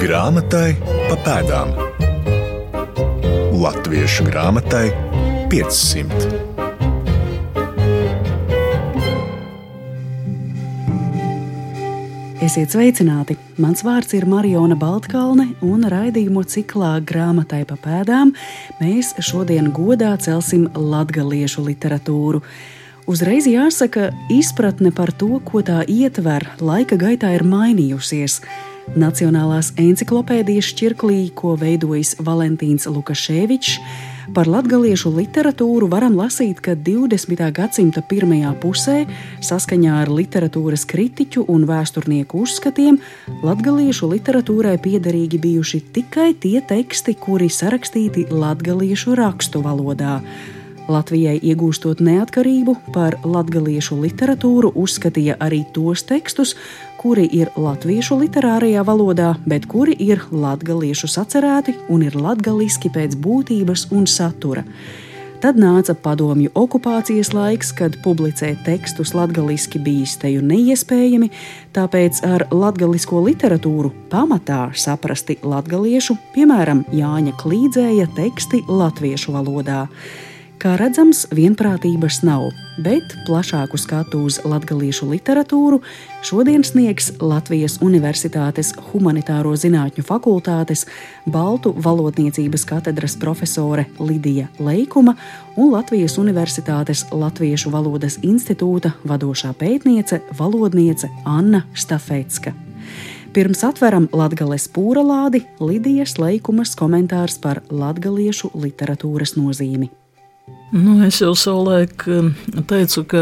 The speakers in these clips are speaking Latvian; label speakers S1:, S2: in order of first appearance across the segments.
S1: Grāmatai pa pēdām. Latviešu grāmatai 500.
S2: Esiet sveicināti! Mans vārds ir Marijona Baltkalne, un raidījumu ciklā Grāmatai pa pēdām mēs šodien godā celsim latgaliešu literatūru. Uzreiz jāsaka, izpratne par to, ko tā ietver, laika gaitā ir mainījusies. Nacionālās encyklopēdijas čirklī, ko veidojis Valentīns Lukaševičs, par latgaliešu literatūru varam lasīt, ka 20. gadsimta pirmajā pusē, saskaņā ar literatūras kritiķu un vēsturnieku uzskatiem, latgaliešu literatūrai piederīgi bijuši tikai tie teksti, kuri sarakstīti latgaliešu rakstu valodā. Latvijai iegūstot neatkarību, par latviešu literatūru uzskatīja arī tos tekstus, kuri ir latviešu literārajā valodā, bet kuri ir latviešu sacerēti un ir latgaliski pēc būtības un satura. Tad nāca padomju okupācijas laiks, kad publicēt tekstus latviešu bija izteju neiespējami, tāpēc ar latviešu literatūru pamatā saprasti latviešu, piemēram, Jāņa Klīdzēja teksti latviešu valodā. Kā redzams, vienprātības nav, bet plašāku skatu uz latviešu literatūru šodien sniegs Latvijas Universitātes Humanitāro zinātņu fakultātes Baltu valodniecības katedras profesore Lidija Leikuma un Latvijas Universitātes Latviešu valodas institūta vadošā pētniece, valodniece Anna Stafetska. Pirms atveram latgales pūralādi, Lidijas Leikumas komentārs par latgaliešu literatūras nozīmi.
S3: Nu, es jau savulaik um, teicu, ka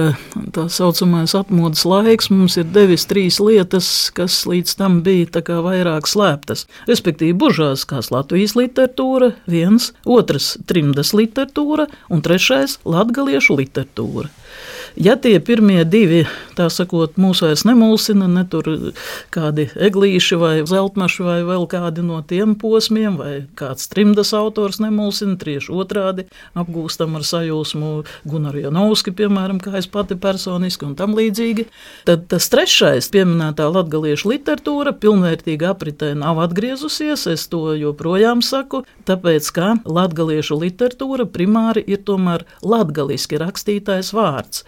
S3: tā saucamais atmodas laiks mums ir devis trīs lietas, kas līdz tam bija vairāk slēptas. Respektīvi, buržāskās Latvijas literatūra, viens, otrs trimdas literatūra un trešais latgaliešu literatūra. Ja tie pirmie divi, tā sakot, mūs vairs nemulsina, ne tur kādi eglīši vai zeltmaši vai vēl kādi no tiem posmiem, vai kāds trimdas autors nemulsina, tieši otrādi apgūstam ar sajūsmu Gunaru Janovski, piemēram, kā es pati personiski un tam līdzīgi, tad tas trešais pieminētā latgaliešu literatūra pilnvērtīgi apritē nav atgriezusies, es to joprojām saku, tāpēc, ka latgaliešu literatūra primāri ir tomēr latgaliski rakstītais vārds.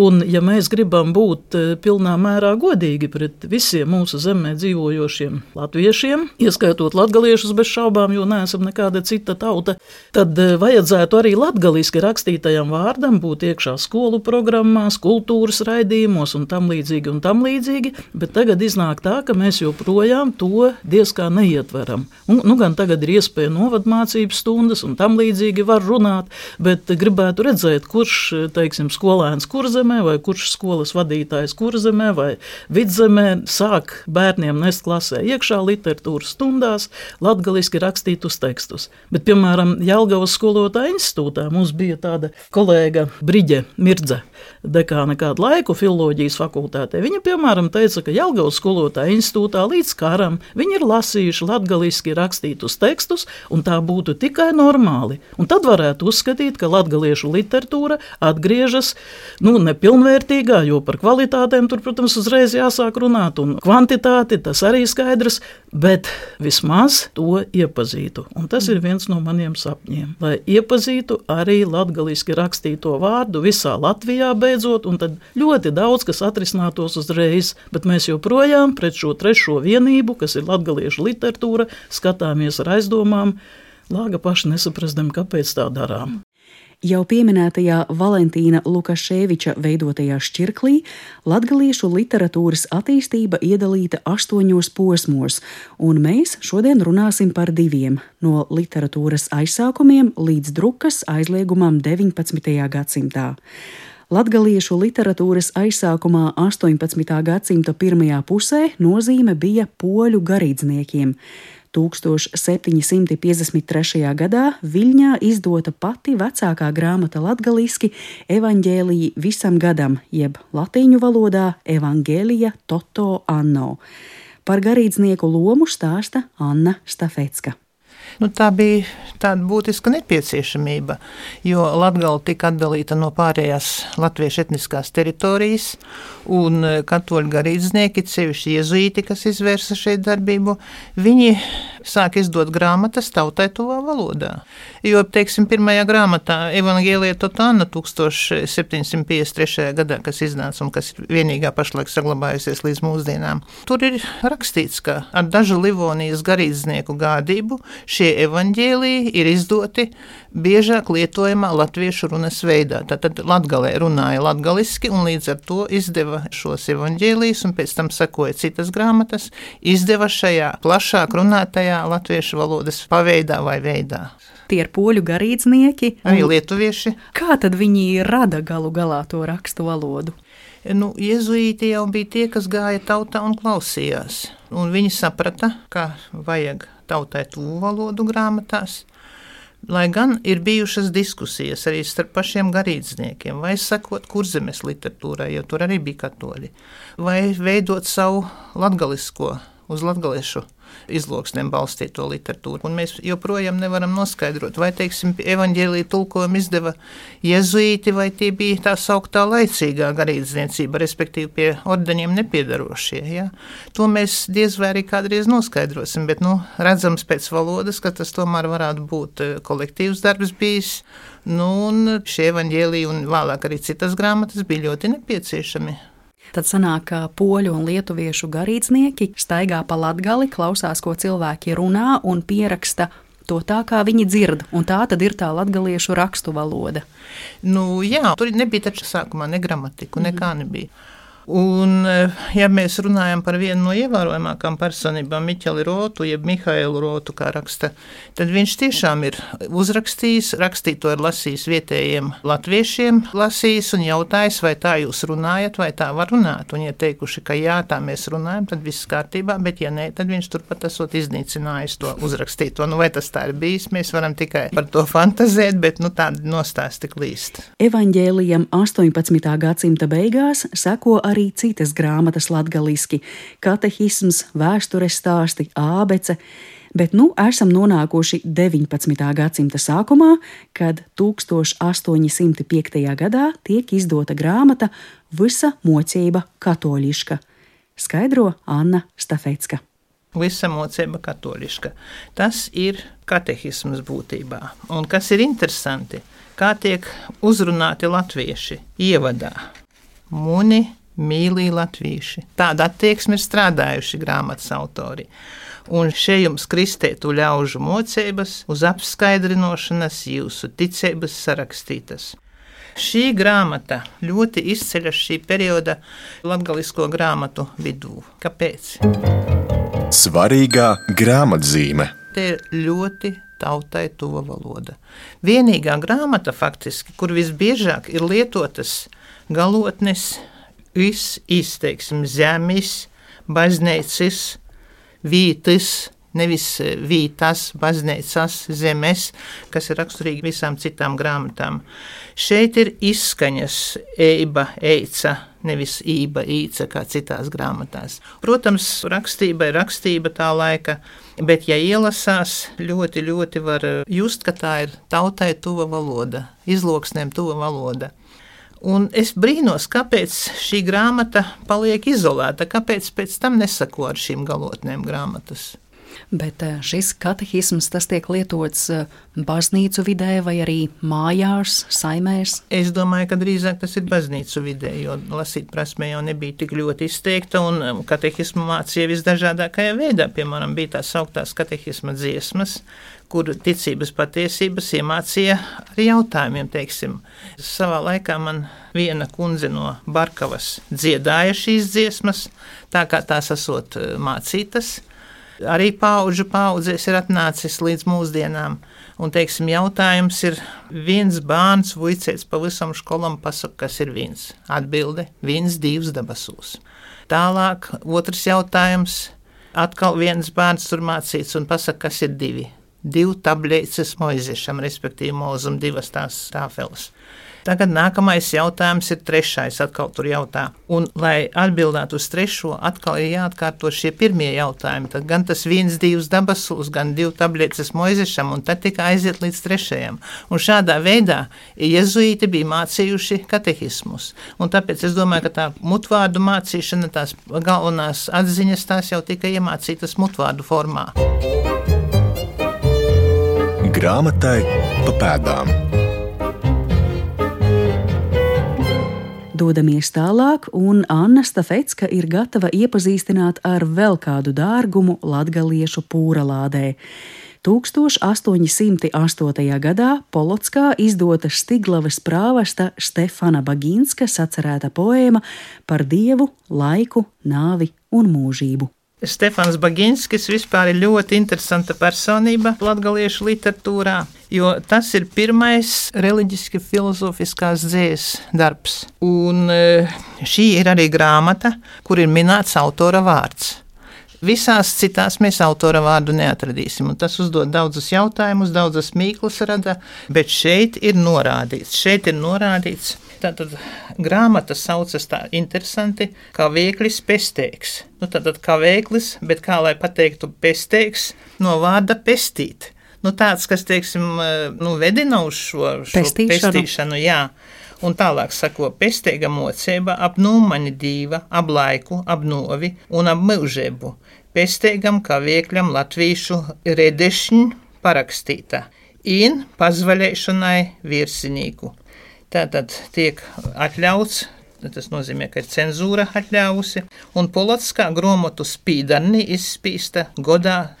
S3: Un, ja mēs gribam būt eh, pilnā mērā godīgi pret visiem mūsu zemē dzīvojošiem latviešiem, ieskaitot latgaliešus bez šaubām, jo neesam nekāda cita tauta, tad eh, vajadzētu arī latgaliski rakstītajam vārdam būt iekšā skolu programmās, kultūras raidījumos un tam līdzīgi un tam līdzīgi, bet tagad iznāk tā, ka mēs joprojām to diezkā neietveram. Un, nu, gan tagad ir iespēja novadmācības stundas un tam līdzīgi var runāt, bet gribētu redzēt, kurš, teiksim, skolēns kurzē kurzemē, vai kurš skolas vadītājs kurzemē vai vidzemē sāk bērniem nest klasē iekšā literatūras stundās latgaliski rakstītus tekstus. Bet, piemēram, Jelgavas skolotāja institūtā mums bija tāda kolēga Briģe Mirdze, dekāna kādu laiku filoloģijas fakultātē. Viņa, piemēram, teica, ka Jelgavas skolotāja institūtā līdz karam viņi ir lasījuši latgaliski rakstītus tekstus, un tā būtu tikai normāli. Un tad varētu uzskatīt, ka latgaliešu literatūra atgriežas, nu, ne pilnvērtīgā, jo par kvalitātēm tur, protams, uzreiz jāsāk runāt, un kvantitāti tas arī skaidrs, bet vismaz to iepazītu. Un tas ir viens no maniem sapņiem, lai iepazītu arī latgaliski rakstīto vārdu visā Latvijā beidzot, un tad ļoti daudz kas atrisinātos uzreiz, bet mēs joprojām pret šo trešo vienību, kas ir latgaliešu literatūra, skatāmies ar aizdomām, lāga paši nesaprastam, kāpēc tā darām.
S2: Jau pieminētajā Valentīna Lukaševiča veidotajā šķirklī latgaliešu literatūras attīstība iedalīta astoņos posmos, un mēs šodien runāsim par diviem - no literatūras aizsākumiem līdz drukas aizliegumam 19. gadsimtā. Latgaliešu literatūras aizsākumā 18. gadsimta pirmajā pusē nozīme bija poļu garīdzniekiem. 1753. gadā Viļņā izdota pati vecākā grāmata latgaliski Evanģēlija visam gadam, jeb latīņu valodā Evangelija Toto Anno. Par garīdznieku lomu stāsta Anna Stafetska.
S4: Nu, tā bija tāda būtiska nepieciešamība, jo Latvija tika atdalīta no pārējās latviešu etniskās teritorijas, un e, katoļu garīdznieki, sevišķi jezuīti, kas izvērsa šeit darbību, viņi sāk izdot grāmatas tautai tuvā valodā. Jo, teiksim, pirmajā grāmatā Evangelija Totāna 1753. gadā, kas iznāca un kas ir vienīgā pašlaik saglabājusies līdz mūsdienām, tur ir rakstīts, ka ar dažu Livonijas garīdznieku gādību šie evaņģēliji ir izdoti biežāk lietojamā latviešu runas veidā. Tātad latgalē runāja latgaliski un līdz ar to izdeva šos evaņģēlijus un pēc tam sekoja citas grāmatas, izdeva šajā plašāk runātajā latviešu valodas paveidā vai veidā.
S2: Tie ir poļu garīdznieki.
S4: Arī lietuvieši.
S2: Kā tad viņi rada galu galā to rakstu valodu?
S4: Nu, Jēzuīti jau bija tie, kas gāja tautā un klausījās. Un viņi saprata, ka vajag tautai tuvu valodu grāmatās. Lai gan ir bijušas diskusijas arī starp pašiem garīdzniekiem, vai sakot kurzemes literatūrai, jo tur arī bija katoļi, vai veidot savu latgalisko uz latgaliešu izloksnēm balstīto literatūru. Un mēs joprojām nevaram noskaidrot, vai, teiksim, evaņģēlīja tulkojumu izdeva jezuīti, vai tie bija tā sauktā laicīgā garīdzniecība, respektīvi pie ordeņiem nepiedarošie. Ja? To mēs diez vai arī kādreiz noskaidrosim, bet, nu, redzams pēc valodas, ka tas tomēr varētu būt eh, kolektīvs darbs bijis. Nu, un šie evaņģēlīji un vēlāk arī citas grāmatas bija ļoti nepieciešami.
S2: Tad sanāk, ka poļu un lietuviešu garīdznieki staigā pa latgali, klausās, ko cilvēki runā un pieraksta to tā, kā viņi dzird. Un tā tad ir tā latviešu rakstu valoda.
S4: Nu, jā, tur nebija taču sākumā ne gramatiku, nekā nebija. Un, eh, ja mēs runājam par vienu no ievērojamākajām personībām, Miķeli Rotu, jeb Mihailu Rotu, kā raksta, tad viņš tiešām ir uzrakstījis, rakstīto ir lasījis vietējiem latviešiem, lasījis un jautājis, vai tā jūs runājat, vai tā var runāt. Un, ja teikuši, ka jā, tā mēs runājam, tad viss kārtībā, bet ja nē, tad viņš turpat esot iznīcinājis to uzrakstīto. Nu, vai tas tā ir bijis, mēs varam tikai par to fantazēt, bet nu, tādi nostāsti klīst.
S2: Evanģēlijam 18. gadsimta beigās seko arī arī citas grāmatas latgaliski - katehisms, vēstures stāsti, ābece, bet nu esam nonākuši 19. gadsimta sākumā, kad 1805. gadā tiek izdota grāmata Visa mocība katoliška, skaidro Anna Stafecka.
S4: Visa mocība katoliška. Tas ir katehisms būtībā. Un kas ir interesanti, kā tiek uzrunāti latvieši ievadā. Muni mīlī latvieši. Tāda attieksme ir strādājuši grāmatas autori. Un šeit jums kristētu ļaužu mocības, uz apskaidrinošanas jūsu ticības sarakstītas. Šī grāmata ļoti izceļas šī perioda latgalisko grāmatu vidū. Kāpēc?
S1: Svarīgā grāmatzīme.
S4: Te ir ļoti tautai tuva valoda. Vienīgā grāmata, faktiski, kur visbiežāk ir lietotas galotnes, Is izteiksim zemis, baznīcas, vītas, nevis vītas, baznīcas, zemes, kas ir raksturīgi visām citām grāmatām. Šeit ir izskaņas eiba, eica, nevis ība, īca, kā citās grāmatās. Protams, rakstība ir rakstība tā laika, bet, ja ielasās, ļoti, ļoti var just, ka tā ir tautai tuva valoda, izloksnēm tuva valoda. Un es brīnos, kāpēc šī grāmata paliek izolēta, kāpēc pēc tam nesako ar šīm galotnēm grāmatas.
S2: Bet eh, šis katehisms tiek lietots eh, baznīcu vidē vai arī mājās, saimēs?
S4: Es domāju, ka drīzāk tas ir baznīcu vidē, jo lasīt prasme jau nebija tik ļoti izteikta, un um, katehismu mācīja visdažādākajā veidā. Piemēram, bija tās augtās katehisma dziesmas, kur ticības patiesības iemācīja ar jautājumiem. Teiksim. Savā laikā man viena kundze no Barkavas dziedāja šīs dziesmas, tā kā tās esot eh, mācītas. Arī paudžu paudzēs ir atnācis līdz mūsdienām. Un, teiksim, jautājums ir, viens bērns vuicēts pa visam skolam pasaka, kas ir viens. Atbilde - viens divs debesūs. Tālāk, otrs jautājums. Atkal viens bērns tur mācīts un pasaka, kas ir divi divu tablētas moiziešam, respektīvi mūzum divas tās tāfeles. Tagad nākamais jautājums ir trešais, atkal tur jautā. Un, lai atbildētu uz trešo, atkal ir jāatkārto šie pirmie jautājumi. Tad gan tas viens, divs dabasuls, gan divi tabletes moizešam, un tad tikai aiziet līdz trešajam. Un šādā veidā jezuīti bija mācījuši katehismus. Un tāpēc es domāju, ka tā mutvārdu mācīšana, tās galvenās atziņas, tās jau tika iemācītas mutvārdu formā.
S1: Grāmatai pa pēdām.
S2: Dodamies tālāk, un Anna Stafetska ir gatava iepazīstināt ar vēl kādu dārgumu latgaliešu pūralādē. 1808. gadā Polotskā izdota Stiglavas prāvesta Stefana Baginska sacerēta poēma par dievu, laiku, nāvi un mūžību.
S4: Stefans Baginskis vispār ir ļoti interesanta personība latgaliešu literatūrā, jo tas ir pirmais reliģiski filozofiskās dzējas darbs. Un e, šī ir arī grāmata, kur ir minēts autora vārds. Visās citās mēs autora vārdu neatradīsim. Tas uzdod daudzus jautājumus, daudzas mīklas rada, bet šeit ir norādīts. Šeit ir norādīts, Tātad grāmata saucas tā interesanti, kā vieglis pesteiks. Nu, tātad kā veiklis, bet kā lai pateiktu pesteiks, no vārda pestīt. Nu, tāds, kas, teiksim, nu, vedina uz šo, šo pestīšanu. pestīšanu jā. Un tālāk sako pesteiga mocība ap nūmani dīva, ap laiku, ap novi un ap mūžēbu. Pesteigam kā viekļam latvīšu redešņu parakstīta. In pazvaļēšanai virsinīku. Tātad tiek atļauts Tas nozīmē, ka ir cenzūra atļāvusi, un Polotskā grāmatu spīdarni izspīsta godā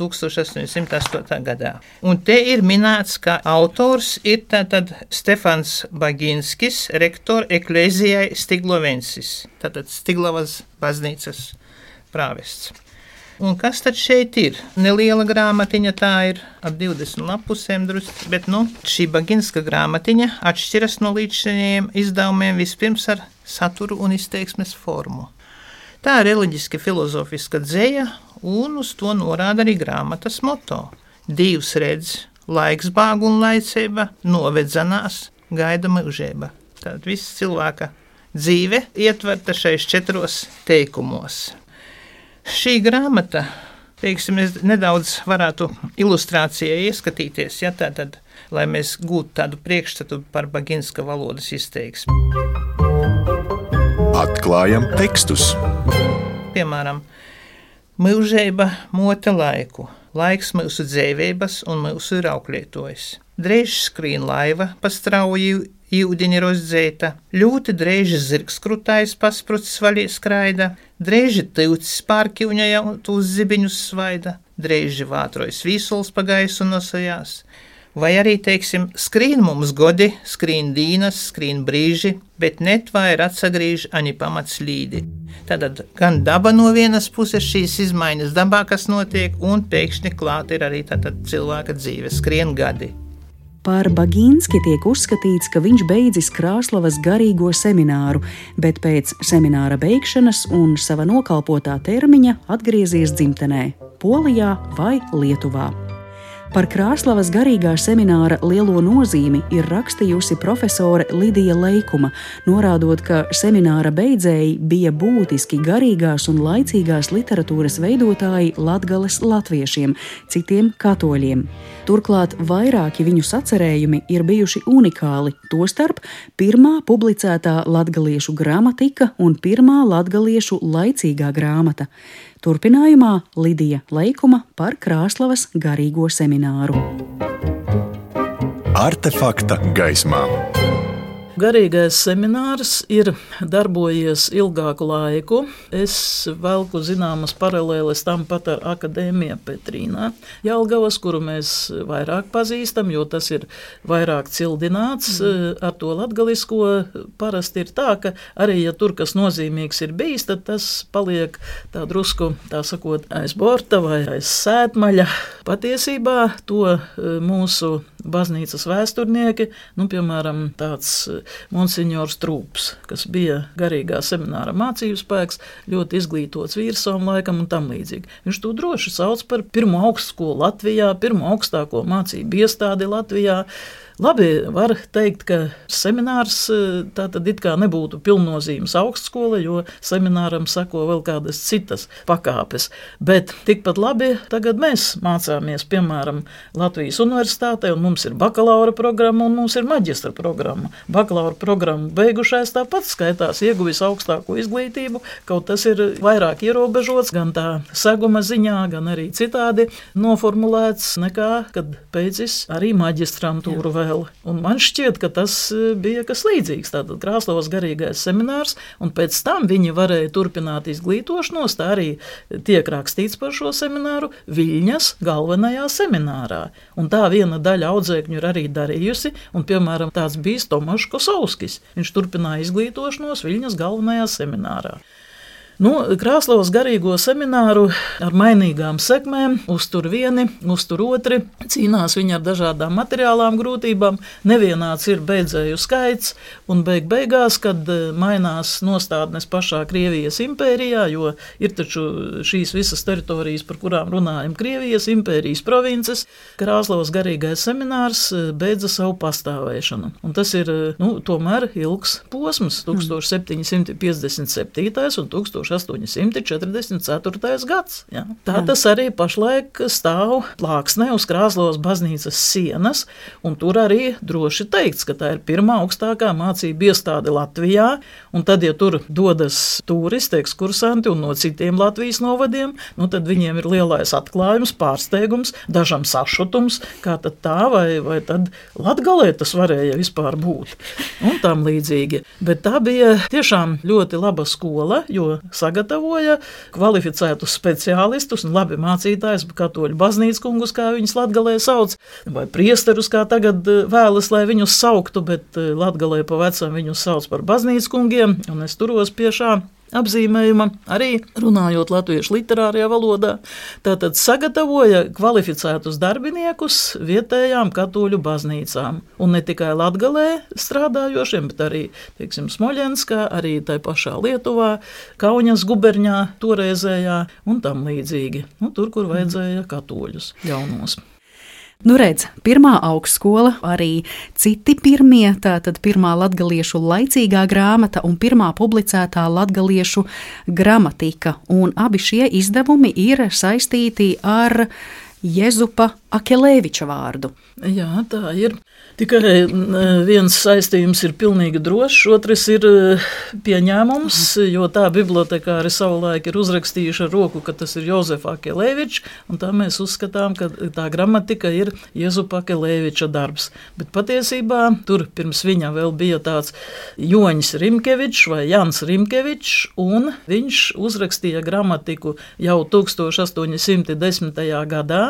S4: 1808. gadā. Un te ir minēts, ka autors ir tātad Stefans Baginskis, rektor Eklezijai Stiglovensis, tātad Stiglavas baznīcas prāvests. Un kas tad šeit ir? Neliela grāmatiņa, tā ir ap 20 lapusēm, drusku, bet nu, šī Baginska grāmatiņa atšķiras no līdzinējiem izdevumiem vispirms ar saturu un izteiksmes formu. Tā ir reliģiski filozofiska dzēja, un uz to norāda arī grāmatas moto. Divs redz, laiks bāga un laicība, novedzenās, gaida mūžība. Tātad viss cilvēka dzīve ietverta šais četros teikumos. Šī grāmata, teiksim, nedaudz varētu ilustrācijai ieskatīties, ja tā tad, lai mēs gūtu tādu priekšstatu par Baginska valodas izteiksmi.
S1: Atklājam tekstus!
S4: Piemēram, mūžība mota laiku, laiks mūsu dzīvības un mūsu ir auklētojis. Drēž skrīn laiva pa strauju Jūdiņa rozdzēta, ļoti drēži zirgskrutais pasprucis vaļie skraida, drēži tīvcis pārkivņaja un tūs zibiņus svaida, drēži vātrojas vīsols pa gaisu nosajās. Vai arī, teiksim, skrīn mums godi, skrīn dīnas, skrīn brīži, bet net vair atsagrīž ani pamats līdi. Tātad gan daba no vienas puses šīs izmaiņas dabā, kas notiek, un pēkšņi klāt ir arī cilvēka dzīve, skrien gadi.
S2: Par Bagīnski tiek uzskatīts, ka viņš beidzis Krāslavas garīgo semināru, bet pēc semināra beigšanas un sava nokalpotā termiņa atgriezies dzimtenē, Polijā vai Lietuvā. Par Krāslavas garīgā semināra lielo nozīmi ir rakstījusi profesore Lidija Leikuma, norādot, ka semināra beidzēji bija būtiski garīgās un laicīgās literatūras veidotāji latgales latviešiem, citiem katoļiem. Turklāt vairāki viņu sacerējumi ir bijuši unikāli, tostarp pirmā publicētā latgaliešu gramatika un pirmā latgaliešu laicīgā grāmata. Turpinājumā Lidija Leikuma par Krāslavas garīgo semināru.
S1: Artefakta gaismā.
S3: Garīgais seminārs ir darbojies ilgāku laiku. Es velku zināmas paralēles tam pat ar Akadēmiju Petrīnā Jelgavas, kuru mēs vairāk pazīstam, jo tas ir vairāk cildināts. Mm. Ar to latgalisko parasti ir tā, ka arī, ja tur kas nozīmīgs ir bijis, tad tas paliek tā drusku, tā sakot, aiz borta vai aiz sētmaļa. Patiesībā to e, mūsu baznīcas vēsturnieki, nu, piemēram, tāds Monsignors Trūps, kas bija garīgā semināra mācību spēks, ļoti izglītots vīrs savam laikam un tam līdzīgi. Viņš to droši sauc par pirmo augstskolu Latvijā, pirmo augstāko mācību iestādi Latvijā. Labi, var teikt, ka seminārs tā tad it kā nebūtu pilnnozīmes augstskola, jo semināram sako vēl kādas citas pakāpes. Bet tikpat labi tagad mēs mācāmies, piemēram, Latvijas universitātē, un mums ir bakalaura programma un mums ir maģistra programma. Bakalaura programmu beigušais tāpat skaitās ieguvis augstāko izglītību, kaut tas ir vairāk ierobežots gan tā seguma ziņā, gan arī citādi noformulēts nekā, kad beidzis arī maģistrantūru vēl. Un man šķiet, ka tas e, bija kas līdzīgs. Tātad Krāslavas garīgais seminārs, un pēc tam viņi varēja turpināt izglītošanos. Tā arī tiek rakstīts par šo semināru Viļņas galvenajā seminārā. Un tā viena daļa audzēkņu ir arī darījusi, un piemēram tāds bijis Tomašs Kosovskis. Viņš turpināja izglītošanos Viļņas galvenajā seminārā. Nu, Krāslavas garīgo semināru ar mainīgām sekmēm, uztur vieni, uztur otri, cīnās viņi ar dažādām materiālām grūtībām, nevienāds ir beidzēju skaits, un beig beigās, kad eh, mainās nostādnes pašā Krievijas impērijā, jo ir taču šīs visas teritorijas, par kurām runājam, Krievijas impērijas provinces, Krāslavas garīgais seminārs eh, beidza savu pastāvēšanu. Un tas ir, eh, nu, tomēr ilgs posms, 1757. un 1000. 1844. gads. Ja. Tā tas arī pašlaik stāv plāksnē uz Krāslavas baznīcas sienas, un tur arī droši teikts, ka tā ir pirmā augstākā mācība iestāde Latvijā, un tad, ja tur dodas turisti, ekskursanti un no citiem Latvijas novadiem, nu tad viņiem ir lielais atklājums, pārsteigums, dažam sašutums, kā tad tā, vai, vai tad Latgalē tas varēja vispār būt, un tam līdzīgi. Bet tā bija tiešām ļoti laba skola, jo sagatavoja kvalificētus speciālistus un labi mācītājus, katoļu baznīcas kungus, kā viņus latgalē sauc, vai priesterus, kā tagad eh, vēlas, lai viņus sauktu, bet eh, latgalē pa vecam viņus sauc par baznīcas kungiem, un es turos pie šā apzīmējuma, arī runājot latviešu literārajā valodā. Tātad sagatavoja kvalificētus darbiniekus vietējām katoļu baznīcām. Un ne tikai Latgalē strādājošiem, bet arī, teiksim, Smoļenskā, arī tai pašā Lietuvā, Kaunas guberņā toreizējā un tam līdzīgi. Nu, tur, kur vajadzēja katoļus jaunos.
S2: Nu, redz, pirmā augstskola, arī citi pirmie, tātad pirmā latgaliešu laicīgā grāmata un pirmā publicētā latgaliešu gramatika. Un abi šie izdevumi ir saistīti ar Jezupa Akelēviča vārdu.
S3: Jā, tā ir. Tikai viens saistījums ir pilnīgi drošs, otrs ir eh, pieņēmums, jo tā bibliotekāri savulaik ir uzrakstījuši ar roku, ka tas ir Jozefs Akelēvičs, un tā mēs uzskatām, ka tā gramatika ir Jezupa Akelēviča darbs. Bet patiesībā tur pirms viņa vēl bija tāds Joņs Rimkevičs vai Jans Rimkevičs, un viņš uzrakstīja gramatiku jau 1810. gadā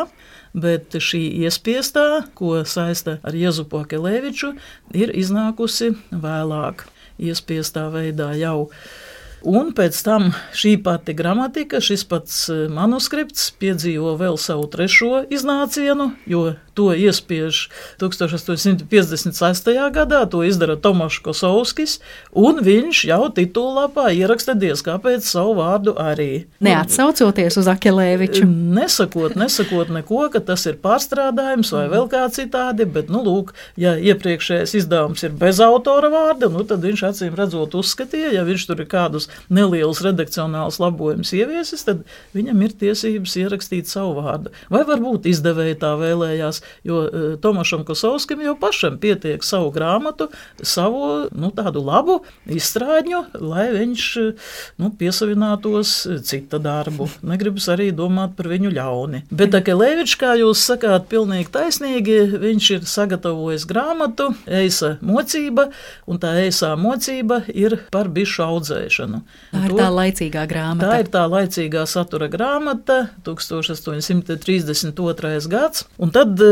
S3: bet šī iespiestā, ko saista ar Jezupu Akeleviču, ir iznākusi vēlāk, iespiestā veidā jau. Un pēc tam šī pati gramatika, šis pats eh, manuskripts piedzīvo vēl savu trešo iznācienu, jo To iespiež 1856. gadā, to izdara Tomašs Kosovskis, un viņš jau titulāpā ieraksta diez kāpēc savu vārdu arī.
S2: Neatsaucoties uz Akelēviču.
S3: Nesakot, nesakot neko, ka tas ir pārstrādājums vai vēl kā citādi, bet, nu, lūk, ja iepriekšējais izdevums ir bez autora vārda, nu, tad viņš acīm redzot uzskatīja, ja viņš tur ir kādus nelielus redakcionālus labojumus ieviesis, tad viņam ir tiesības ierakstīt savu vārdu. Vai varbūt izdevēja tā vēlējās, jo e, Tomašam Kosovskim jau pašam pietiek savu grāmatu, savu nu, tādu labu izstrādņu, lai viņš e, nu, piesavinātos cita darbu. Negribas arī domāt par viņu ļauni. Bet Akelēvičs, kā jūs sakāt, pilnīgi taisnīgi, viņš ir sagatavojis grāmatu Eisa mocība, un tā eisā mocība ir par bišu audzēšanu.
S2: Tā ir to, tā laicīgā grāmata.
S3: Tā ir tā laicīgā satura grāmata, 1832. gads, un tad e,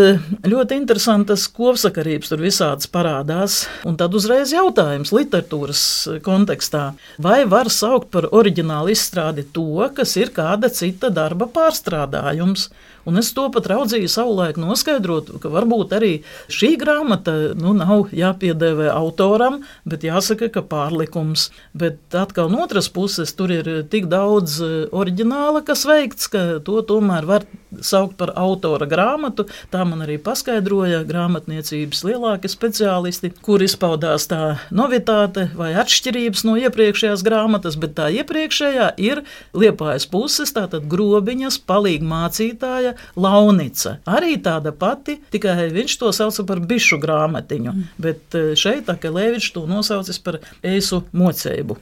S3: ļoti interesantas kopsakarības tur visādas parādās. Un tad uzreiz jautājums literatūras kontekstā. Vai var saukt par oriģinālu izstrādi to, kas ir kāda cita darba pārstrādājums? Un es to pat raudzīju savulaik noskaidrot, ka varbūt arī šī grāmata nu, nav jāpiedēvē autoram, bet jāsaka, ka pārlikums. Bet atkal no otras puses tur ir tik daudz e, oriģināla, kas veikts, ka to tomēr var saukt par autora grāmatu. Tā man arī paskaidroja grāmatniecības lielākie speciālisti, kur izpaudās tā novitāte vai atšķirības no iepriekšējās grāmatas, bet tā iepriekšējā ir liepājas puses, tātad grobiņas, palīga mācītāja, launica. Arī tāda pati, tikai viņš to sauca par bišu grāmatiņu, bet eh, šeit Akelēvičs to nosaucis par eisu mocēbu.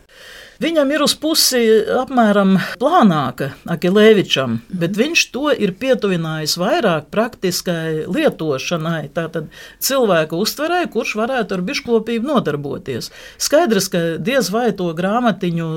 S3: Viņam ir uz pusi apmēram plānāka Akilēvičam, bet viņš to ir pietuvinājis vairāk praktiskai lietošanai, tātad cilvēku uztverē, kurš varētu ar biškopību nodarboties. Skaidrs, ka diez vai to grāmatiņu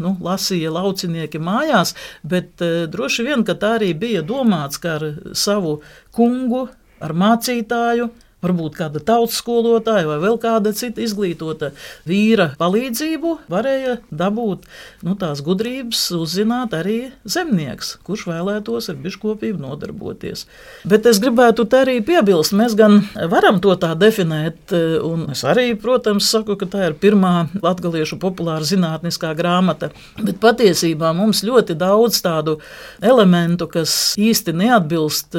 S3: nu, lasīja laucinieki mājās, bet eh, droši vien, ka tā arī bija domāts, ka ar savu kungu, ar mācītāju, varbūt kāda tautas skolotāja vai vēl kāda cita izglītota vīra palīdzību, varēja dabūt nu, tās gudrības, uzzināt arī zemnieks, kurš vēlētos ar biškopību nodarboties. Bet es gribētu te arī piebilst, mēs gan varam to tā definēt, un es arī, protams, saku, ka tā ir pirmā latgaliešu populāra zinātniskā grāmata, bet patiesībā mums ļoti daudz tādu elementu, kas īsti neatbilst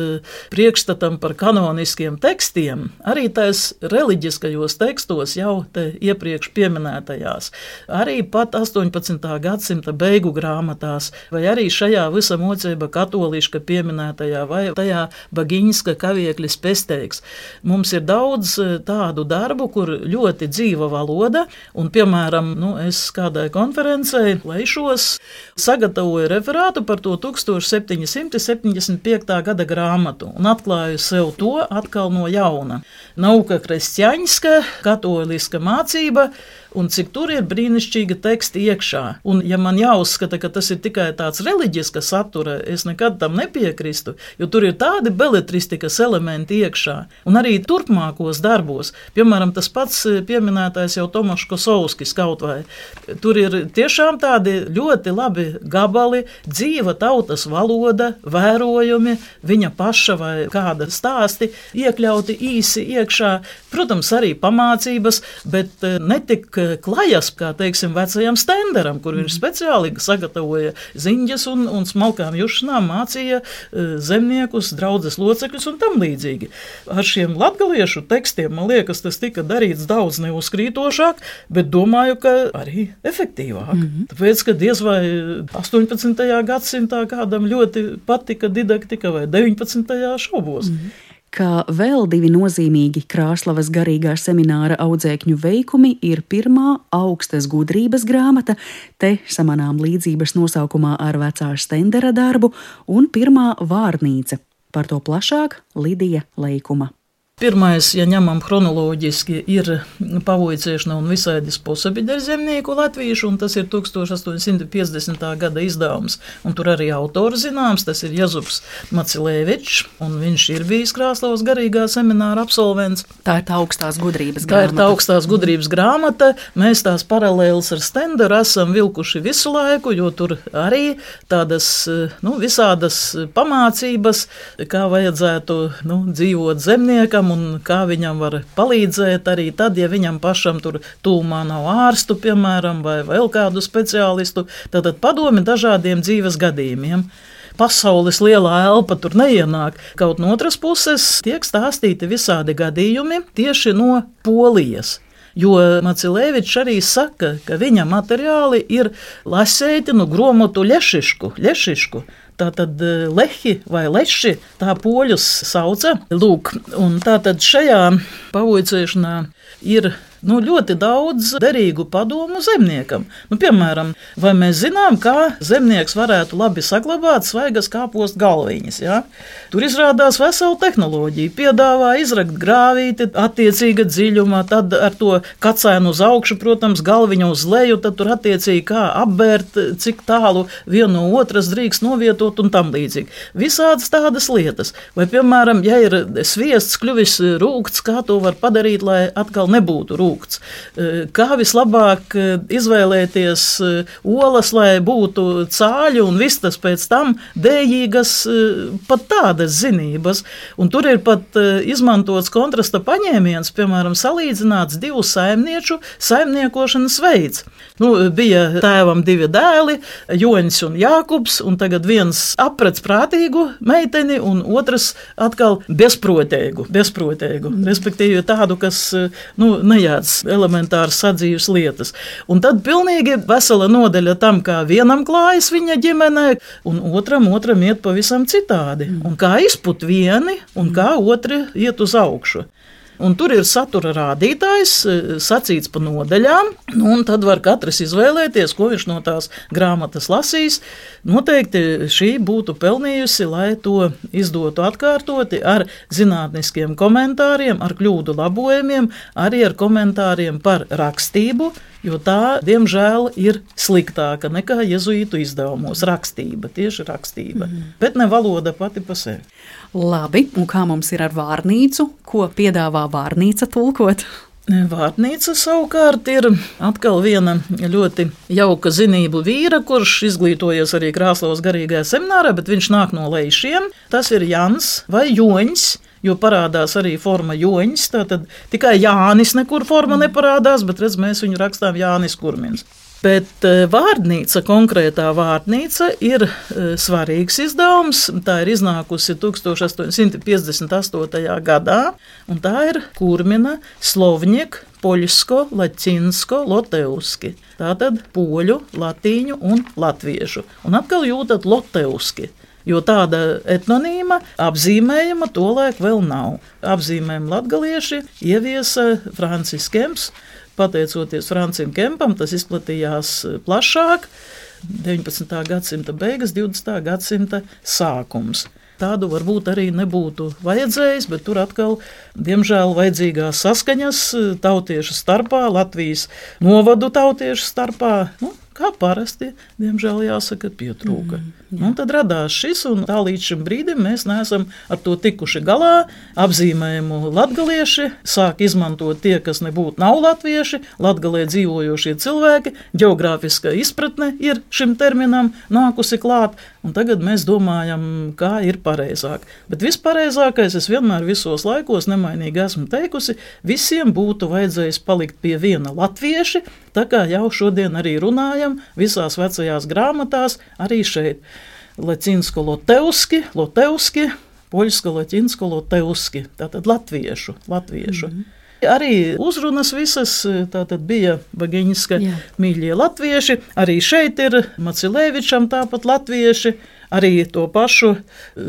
S3: priekšstatam par kanoniskiem tekstiem, arī tais reliģiskajos tekstos, jau iepriekš minētajās, arī pat 18. gadsimta beigu grāmatās, vai arī šajā visa mocība katoliska pieminētajā, vai tajā bagiņska kaviekļa pesteiks. Mums ir daudz e, tādu darbu, kur ļoti dzīva valoda, un, piemēram, nu, es kādai konferencei laišos sagatavoju referātu par to 1775. gada grāmatu un atklāju sev to atkal no jauna nauka kristjaņska, katoliska mācība, un cik tur ir brīnišķīga teksta iekšā. Un, ja man jāuzskata, ka tas ir tikai tāds reliģiska satura, es nekad tam nepiekrīstu, jo tur ir tādi beletristikas elementi iekšā. Un arī turpmākos darbos, piemēram, tas pats eh, pieminētais jau Tomašs Kosovskis kaut vai, tur ir tiešām tādi ļoti labi gabali, dzīva tautas valoda, vērojumi, viņa paša vai kāda stāsti iekļauti īsi iekšā. Protams, arī pamācības, bet eh, netik klajas, kā teiksim, vecajam stenderam, kur viņš speciāli sagatavoja ziņas un, un smalkām jušanām, mācīja eh, zemniekus, draudzes locekļus un tam līdzīgi. Ar šiem latgaliešu tekstiem, man liekas, tas tika darīts daudz neuzkrītošāk, bet domāju, ka arī efektīvāk. Mm -hmm. Tāpēc, ka diez vai 18. gadsimtā kādam ļoti patika didaktika vai 19. šaubos. Mm -hmm
S2: ka vēl divi nozīmīgi Krāslavas garīgā semināra audzēkņu veikumi ir pirmā augstas gudrības grāmata, te samanām līdzības nosaukumā ar vecā stendera darbu, un pirmā vārnīca. Par to plašāk Lidija Leikuma.
S3: Pirmais, ja ņemam chronoloģiski, ir pavoicēšana un visādi sposobi dēļ zemnieku latviešu, un tas ir 1850. gada izdevums. Un tur arī autors zināms, tas ir Jazups Macilēvičs, un viņš ir bijis Krāslavas garīgā semināra absolvents.
S2: Tā ir tā augstās gudrības
S3: grāmata. Tā ir tā augstās gudrības grāmata. Mēs tās paralēlas ar Stenderu esam vilkuši visu laiku, jo tur arī tādas nu, visādas pamācības, kā vajadzētu nu, dzīvot zemniekam un kā viņam var palīdzēt arī tad, ja viņam pašam tur tūmā nav ārstu, piemēram, vai vēl kādu speciālistu. Tad padomi dažādiem dzīves gadījumiem pasaules lielā elpa tur neienāk. Kaut no otras puses tiek stāstīti visādi gadījumi tieši no Polijas. Jo Macilēvičs arī saka, ka viņa materiāli ir lasēti no gromotu ļešišku. ļešišku. Tātad e, lehi vai leši, tā poļus sauca. Lūk, un tātad šajā pavoicēšanā ir nu, ļoti daudz derīgu padomu zemniekam. Nu, piemēram, vai mēs zinām, kā zemnieks varētu labi saglabāt svaigas kāpostu galviņas? Ja? Tur izrādās vesela tehnoloģija. Piedāvā izrakt grāvīti attiecīga dziļumā, tad ar to kacēnu uz augšu, protams, galviņu uz leju, tad tur attiecīgi kā apbērt, cik tālu vienu no otras drīkst novietot un tam līdzīgi. Visādas tādas lietas. Vai, piemēram, ja ir sviests kļuvis rūkts, kā to var padarīt, lai atkal nebūtu rūkts? Lūgts. Kā vislabāk izvēlēties olas, lai būtu cāļi un vistas pēc tam dējīgas, pat tādas zinības. Un tur ir pat izmantots kontrasta paņēmiens, piemēram, salīdzināts divu saimnieču saimniekošanas veids. Nu, bija tēvam divi dēli, Joņš un Jākubs, un tagad viens aprec prātīgu meiteni, un otrs atkal bezprotēgu, bezprotēgu respektīvi tādu, kas nu, nejāc elementāras sadzīves lietas. Un tad pilnīgi vesela nodeļa tam, kā vienam klājas viņa ģimenē, un otram, otram iet pavisam citādi. Un kā izput vieni, un kā otri iet uz augšu. Un tur ir satura rādītājs, e, sacīts pa nodaļām, nu, un tad var katrs izvēlēties, ko viņš no tās grāmatas lasīs. Noteikti šī būtu pelnījusi, lai to izdotu atkārtoti ar zinātniskiem komentāriem, ar kļūdu labojumiem, arī ar komentāriem par rakstību, jo tā, diemžēl, ir sliktāka nekā jezuītu izdevumos. Rakstība, tieši rakstība, mm. bet ne valoda pati pa sevi.
S2: Labi, un kā mums ir ar vārnīcu? Ko piedāvā vārnīca tulkot?
S3: Vārnīca savukārt ir atkal viena ļoti jauka zinību vīra, kurš izglītojies arī Krāslavas garīgajā seminārā, bet viņš nāk no lejšiem. Tas ir Jans vai Joņs. Jo parādās arī forma joņš, tad tikai Jānis nekur forma neparādās, bet redz, mēs viņu rakstām Jānis Kurmins. Bet eh, vārnīca, konkrētā vārnīca, ir eh, svarīgs izdevums. Tā ir iznākusi 1858. gadā, un tā ir Kurmina, Slovņika, Poļsko, Latvijas, Loteuski. Tātad poļu, latīņu un latviešu. Un atkal jūtat Loteuski. Jo tāda etnonīma apzīmējuma tolaik vēl nav. Apzīmējumu latgalieši ieviesa Francis Kemps pateicoties Francijam Kempam, tas izplatījās eh, plašāk. 19. gadsimta beigas, 20. gadsimta sākums. Tādu varbūt arī nebūtu vajadzējis, bet tur atkal, diemžēl, vajadzīgās saskaņas eh, tautiešu starpā, Latvijas novadu tautiešu starpā. Nu, kā parasti, diemžēl, jāsaka, pietrūka. Mm. Un tad radās šis, un tā līdz šim brīdim mēs neesam ar to tikuši galā. Apzīmējumu latgalieši sāk izmantot tie, kas nebūtu nav latvieši, latgalē dzīvojošie cilvēki. Geogrāfiskā izpratne ir šim terminam nākusi klāt, un tagad mēs domājam, kā ir pareizāk. Bet vispareizākais es vienmēr visos laikos nemainīgi esmu teikusi, visiem būtu vajadzējis palikt pie viena latvieši, tā kā jau šodien arī runājam visās vecajās grāmatās, arī šeit. Lacinsko loteuski, loteuski, poļsko latinsko loteuski, tātad latviešu, latviešu. Mm -hmm. Arī uzrunas visas bija Bagiņska mīļie latvieši. Arī šeit ir Macilēvičam tāpat latvieši. Arī to pašu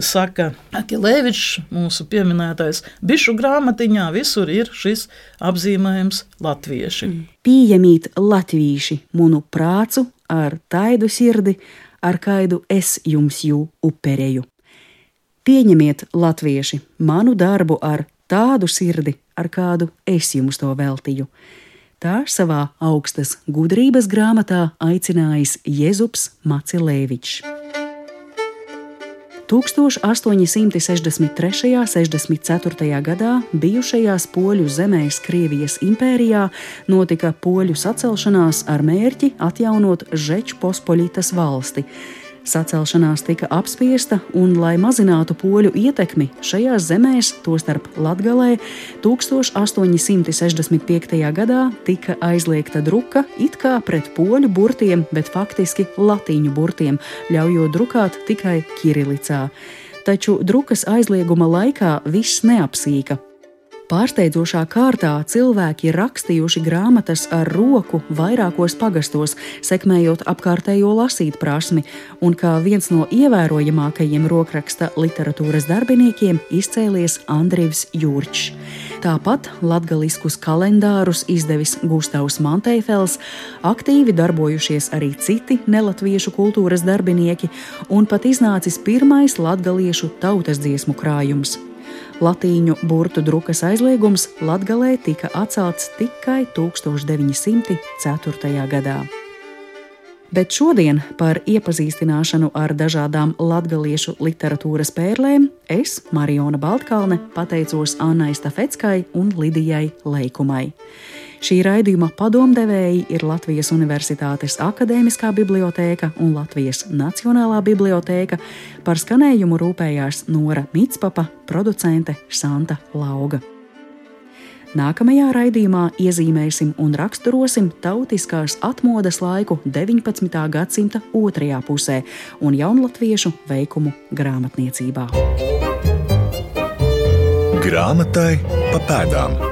S3: saka Akilēvičs, mūsu pieminētais bišu grāmatiņā. Visur ir šis apzīmējums latvieši. Mm.
S2: Pieņemiet latvieši munu prācu ar taidu sirdi, ar kādu es jums jū upereju. Pieņemiet, latvieši, manu darbu ar tādu sirdi, ar kādu es jums to veltīju. Tā savā augstas gudrības grāmatā aicinājis Jēzus Macilēvičs. 1863. un 64. gadā bijušajās poļu zemēs Krievijas impērijā notika poļu sacelšanās ar mērķi atjaunot Žečpospoļitas valsti. Sacelšanās tika apspiesta, un, lai mazinātu poļu ietekmi šajās zemēs, tostarp Latvijā, 1865. gadā tika aizliegta druka it kā pret poļu burtiem, bet faktiski latīņu burtiem, ļaujot drukāt tikai kirilicā. Taču drukas aizlieguma laikā viss neapsīka. Pārsteidzošā kārtā cilvēki ir rakstījuši grāmatas ar roku vairākos pagastos, sekmējot apkārtējo lasīt prasmi, un kā viens no ievērojamākajiem rokraksta literatūras darbiniekiem izcēlies Andrivs Jurčs. Tāpat latgaliskus kalendārus izdevis Gustavs Manteifels, aktīvi darbojušies arī citi nelatviešu kultūras darbinieki, un pat iznācis pirmais latgaliešu tautas dziesmu krājums Latīņu burtu drukas aizliegums Latgalē tika atcelts tikai 1904. gadā. Bet šodien par iepazīstināšanu ar dažādām latviešu literatūras pērlēm es, Mariona Baltkalne, pateicos Annai Stafetskai un Lidijai Leikumai. Šī raidījuma padomdevēji ir Latvijas Universitātes Akadēmiskā bibliotēka un Latvijas Nacionālā bibliotēka. Par skanējumu rūpējās Nora Mitspapa, producente Santa Lauga. Nākamajā raidījumā iezīmēsim un raksturosim tautiskās atmodas laiku 19. gadsimta otrajā pusē un jaunlatviešu veikumu grāmatniecībā.
S1: Grāmatai pa pēdām.